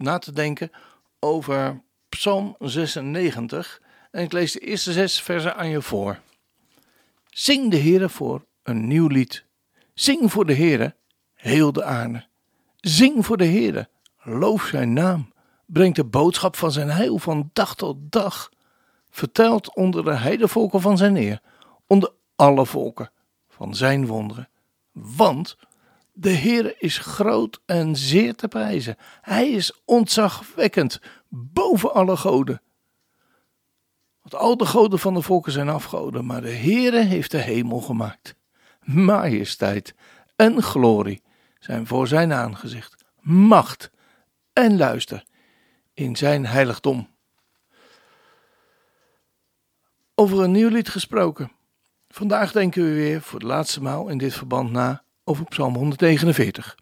na te denken over Psalm 96. En ik lees de eerste zes versen aan je voor. Zing de Heere voor een nieuw lied. Zing voor de Heere, heel de aarde. Zing voor de Heere, loof zijn naam. Breng de boodschap van zijn heil van dag tot dag. Vertelt onder de heidevolken van zijn eer, onder alle volken van zijn wonderen. Want de Heer is groot en zeer te prijzen. Hij is ontzagwekkend boven alle goden. Want al de goden van de volken zijn afgoden, maar de Heere heeft de hemel gemaakt. Majesteit en glorie zijn voor zijn aangezicht. Macht en luister in zijn heiligdom. Over een nieuw lied gesproken. Vandaag denken we weer voor de laatste maal in dit verband na over Psalm 149.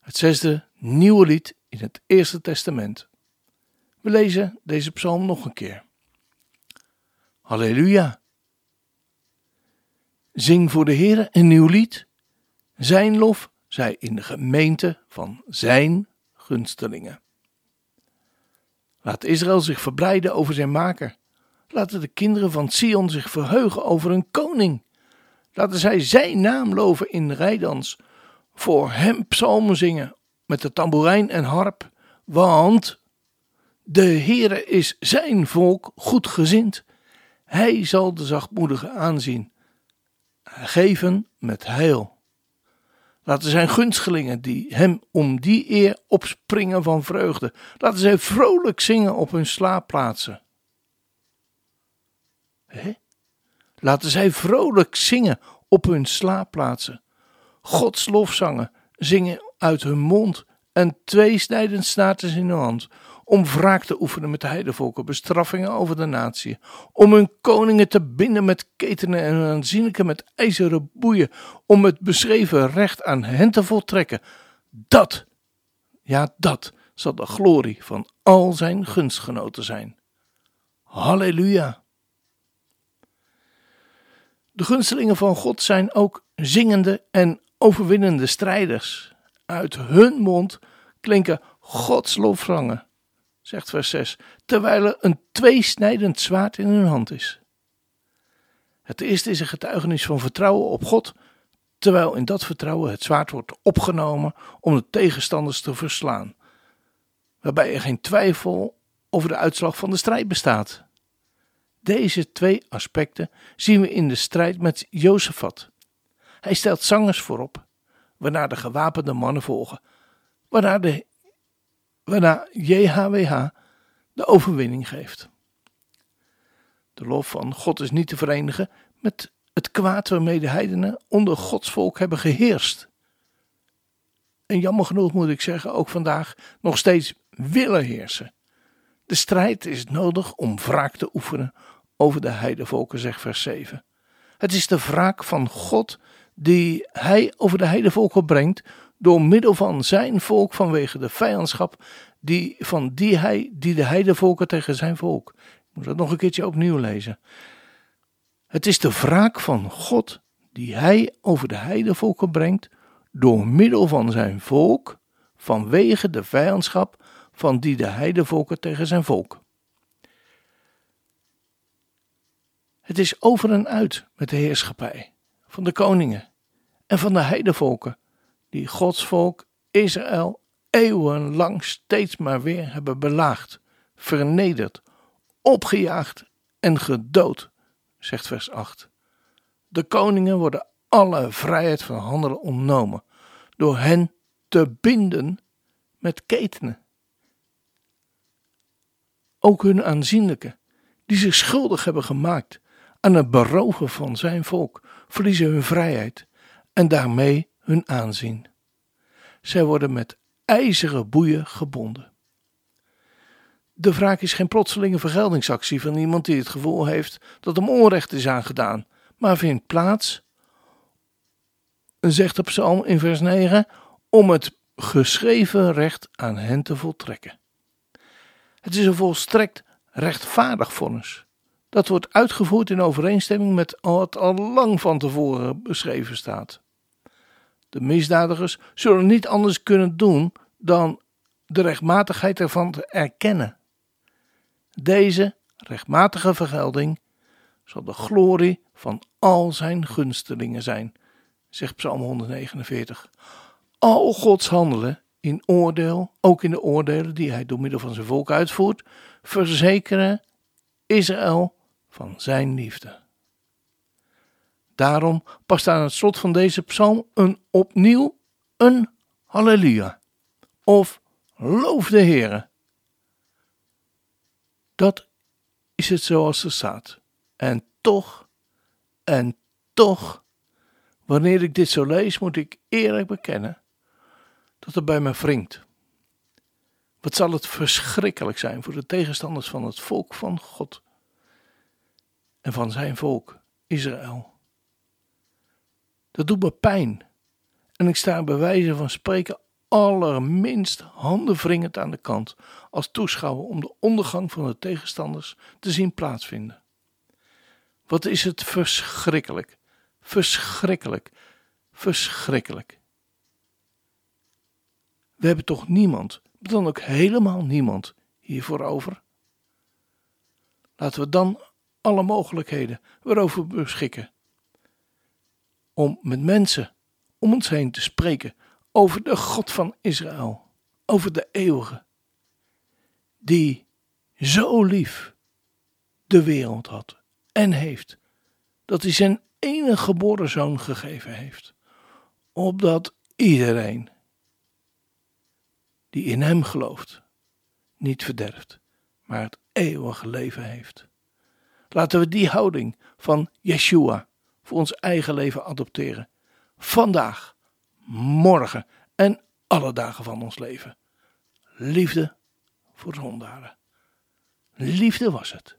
Het zesde nieuwe lied in het Eerste Testament. We lezen deze psalm nog een keer. Halleluja. Zing voor de Heer een nieuw lied. Zijn lof zij in de gemeente van zijn gunstelingen. Laat Israël zich verblijden over zijn maker. Laten de kinderen van Sion zich verheugen over een koning. Laten zij zijn naam loven in rijdans. Voor hem psalmen zingen met de tamboerijn en harp. Want de Heere is zijn volk goedgezind. Hij zal de zachtmoedigen aanzien. Geven met heil. Laten zijn gunstgelingen die hem om die eer opspringen van vreugde. Laten zij vrolijk zingen op hun slaapplaatsen. Hè? Laten zij vrolijk zingen op hun slaapplaatsen. Gods lofzangen zingen uit hun mond en tweesnijdend snaartjes in hun hand. Om wraak te oefenen met de heidevolken, bestraffingen over de natie. Om hun koningen te binden met ketenen en hun aanzienlijke met ijzeren boeien. Om het beschreven recht aan hen te voltrekken. Dat, ja dat, zal de glorie van al zijn gunstgenoten zijn. Halleluja. De gunstelingen van God zijn ook zingende en overwinnende strijders. Uit hun mond klinken Gods lofzangen, zegt vers 6, terwijl er een tweesnijdend zwaard in hun hand is. Het eerste is een getuigenis van vertrouwen op God, terwijl in dat vertrouwen het zwaard wordt opgenomen om de tegenstanders te verslaan, waarbij er geen twijfel over de uitslag van de strijd bestaat. Deze twee aspecten zien we in de strijd met Jozefat. Hij stelt zangers voorop, waarna de gewapende mannen volgen, waarna, de, JHWH de overwinning geeft. De lof van God is niet te verenigen met het kwaad waarmee de heidenen onder Gods volk hebben geheerst. En jammer genoeg moet ik zeggen, ook vandaag nog steeds willen heersen. De strijd is nodig om wraak te oefenen over de heidevolken, zegt vers 7. Het is de wraak van God die hij over de heidevolken brengt door middel van zijn volk vanwege de vijandschap die, van die, hij, die de heidevolken tegen zijn volk. Ik moet dat nog een keertje opnieuw lezen. Het is de wraak van God die hij over de heidevolken brengt door middel van zijn volk vanwege de vijandschap van die de heidevolken tegen zijn volk. Het is over en uit met de heerschappij van de koningen en van de heidevolken, die Gods volk Israël eeuwenlang steeds maar weer hebben belaagd, vernederd, opgejaagd en gedood, zegt vers 8. De koningen worden alle vrijheid van handelen ontnomen door hen te binden met ketenen. Ook hun aanzienlijke, die zich schuldig hebben gemaakt aan het beroven van zijn volk, verliezen hun vrijheid en daarmee hun aanzien. Zij worden met ijzeren boeien gebonden. De wraak is geen plotselinge vergeldingsactie van iemand die het gevoel heeft dat hem onrecht is aangedaan, maar vindt plaats, zegt de psalm in vers 9, om het geschreven recht aan hen te voltrekken. Het is een volstrekt rechtvaardig vonnis. Dat wordt uitgevoerd in overeenstemming met wat al lang van tevoren beschreven staat. De misdadigers zullen niet anders kunnen doen dan de rechtmatigheid ervan te erkennen. Deze rechtmatige vergelding zal de glorie van al zijn gunstelingen zijn, zegt Psalm 149. Al Gods handelen in oordeel, ook in de oordelen die hij door middel van zijn volk uitvoert, verzekeren Israël van zijn liefde. Daarom past aan het slot van deze psalm een opnieuw een halleluja of loof de Heere. Dat is het zoals er staat. En toch, en toch, wanneer ik dit zo lees, moet ik eerlijk bekennen dat het bij me wringt. Wat zal het verschrikkelijk zijn voor de tegenstanders van het volk van God en van zijn volk, Israël. Dat doet me pijn. En ik sta bij wijze van spreken allerminst handenwringend aan de kant als toeschouwer om de ondergang van de tegenstanders te zien plaatsvinden. Wat is het verschrikkelijk, verschrikkelijk, verschrikkelijk. We hebben toch niemand, dan ook helemaal niemand hiervoor over? Laten we dan alle mogelijkheden waarover beschikken om met mensen om ons heen te spreken over de God van Israël, over de eeuwige, die zo lief de wereld had en heeft, dat hij zijn enige geboren zoon gegeven heeft, opdat iedereen die in hem gelooft, niet verderft, maar het eeuwige leven heeft. Laten we die houding van Yeshua voor ons eigen leven adopteren. Vandaag, morgen en alle dagen van ons leven. Liefde voor zondaren. Liefde was het.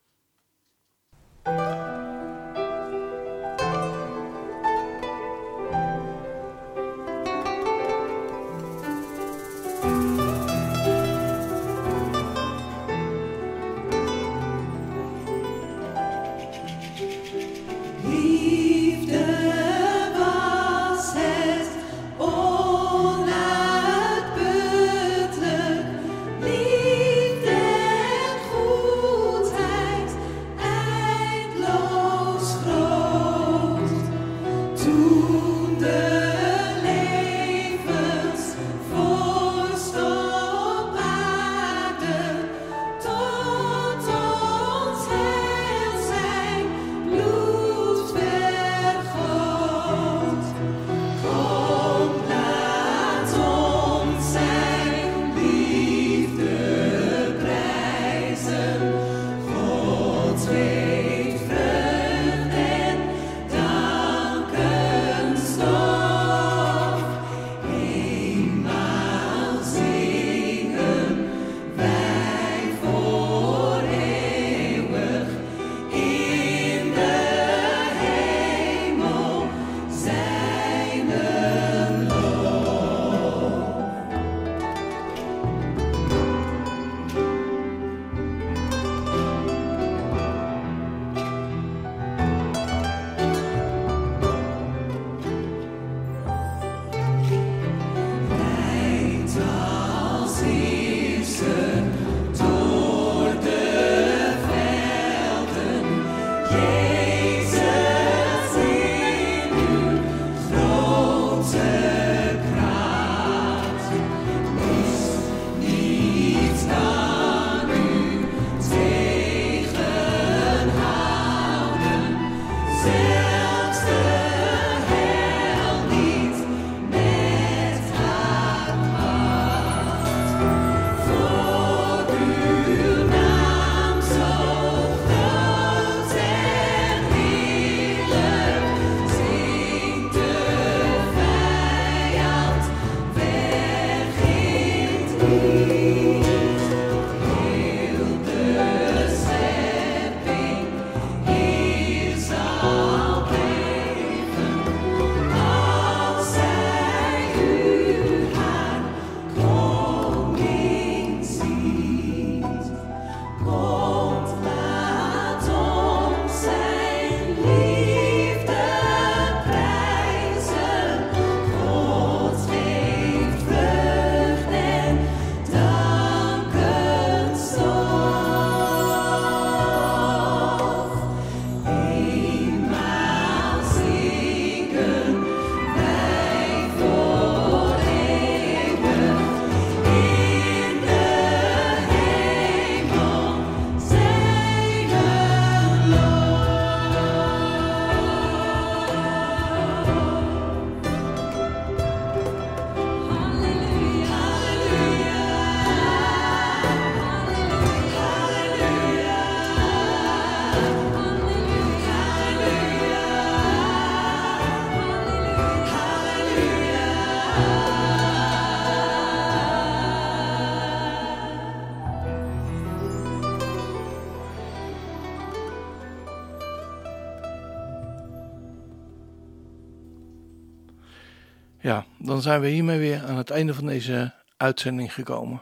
Ja, dan zijn we hiermee weer aan het einde van deze uitzending gekomen.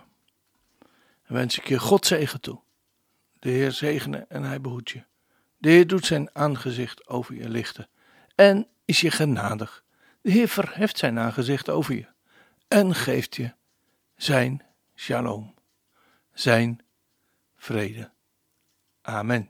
Dan wens ik je God zegen toe. De Heer zegene en hij behoedt je. De Heer doet zijn aangezicht over je lichten en is je genadig. De Heer verheft zijn aangezicht over je en geeft je zijn shalom, zijn vrede. Amen.